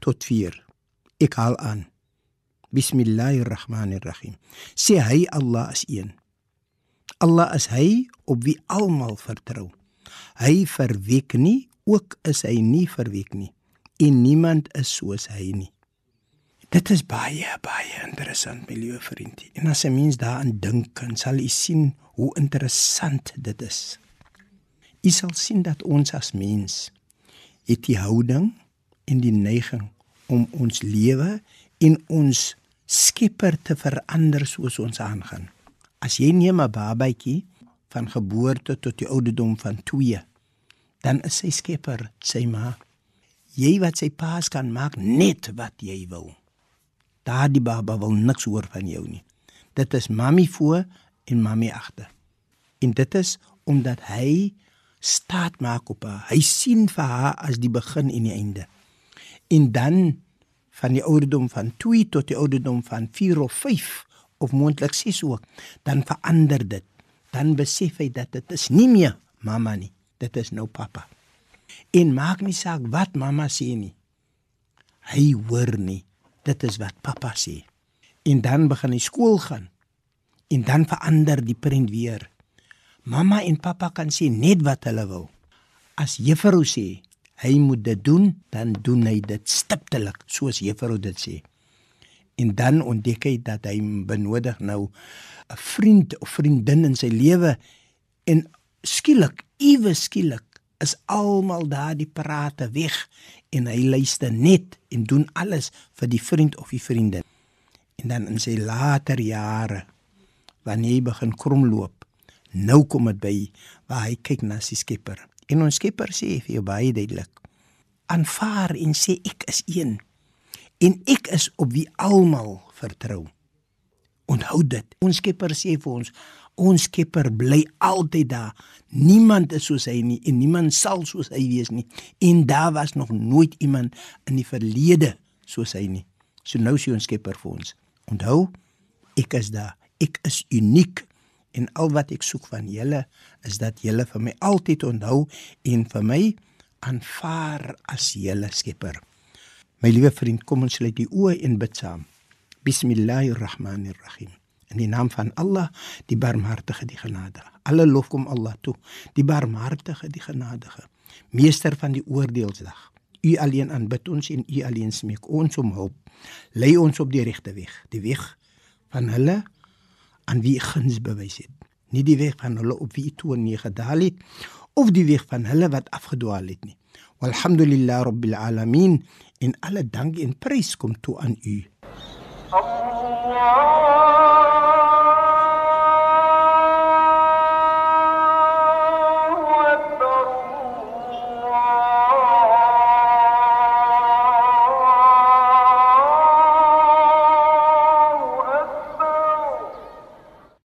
tot 4. Ek haal aan. Bismillahirrahmanirrahim. Sê hy Allah is een. Allah is hy op wie almal vertrou. Hy verweek nie, ook is hy nie verweek nie. En niemand is soos hy nie. Dit is baie baie interessant, my liewe vriend. En as 'n mens daaraan dink, sal jy sien hoe interessant dit is. Jy sal sien dat ons as mens het die houding en die neiging om ons lewe en ons Skepper te verander soos ons aangaan. As jy neem 'n babatjie van geboorte tot die ouderdom van 2, dan is sy Skepper sy ma. Jy wat sy paas kan maak net wat jy wil. Daardie baba wil niks hoor van jou nie. Dit is mami voor en mami agter. En dit is omdat hy staat maak op haar. Hy sien vir haar as die begin en die einde. En dan van die ouderdom van 2 tot die ouderdom van 4 of 5 of moontlik 6 ook, dan verander dit. Dan besef hy dat dit is nie meer mamma nie, dit is nou pappa. En maak nie saak wat mamma sê nie. Hy hoor nie. Dit is wat pappa sê. En dan begin hy skool gaan. En dan verander die prent weer. Mamma en pappa kan sê net wat hulle wil. As juffrou sê hy moet dit doen, dan doen hy dit stiptelik soos juffrou dit sê. En dan ontdek hy dat hy benodig nou 'n vriend of vriendin in sy lewe en skielik, iewes skielik is almal daar die prate weg en hy luister net en doen alles vir die vriend of die vriendin. En dan in sy later jare wanneer hy begin kromloop, nou kom dit by waar hy kyk na sy Skepper. En ons Skepper sê vir jou baie duidelik: aanvaar en sê ek is een en ek is op wie almal vertrou. Onthou dit. Ons Skepper sê vir ons, ons Skepper bly altyd daar. Niemand is soos hy nie en niemand sal soos hy wees nie. En daar was nog nooit iemand in die verlede soos hy nie. So nou sê ons Skepper vir ons, onthou, ek is daar. Ek is uniek en al wat ek soek van julle is dat julle vir my altyd onthou en vir my aanvaar as julle Skepper. My liewe vriend, kom ons sluit die oë en bid saam. Bismillahirrahmanirrahim. In die naam van Allah, die Barmhartige, die Genadige. Alle lof kom Allah toe, die Barmhartige, die Genadige, Meester van die oordeelsdag. U alleen aanbid ons en U alleen smeek ons om hulp. Lei ons op die regte weg, die weg van hulle aan wie guns bewys het, nie die weg van hulle op wie toe nie gedwaal het of die weg van hulle wat afgedwaal het nie. Walhamdulillah rabbil alamin en alle dank en prys kom toe aan U. Allah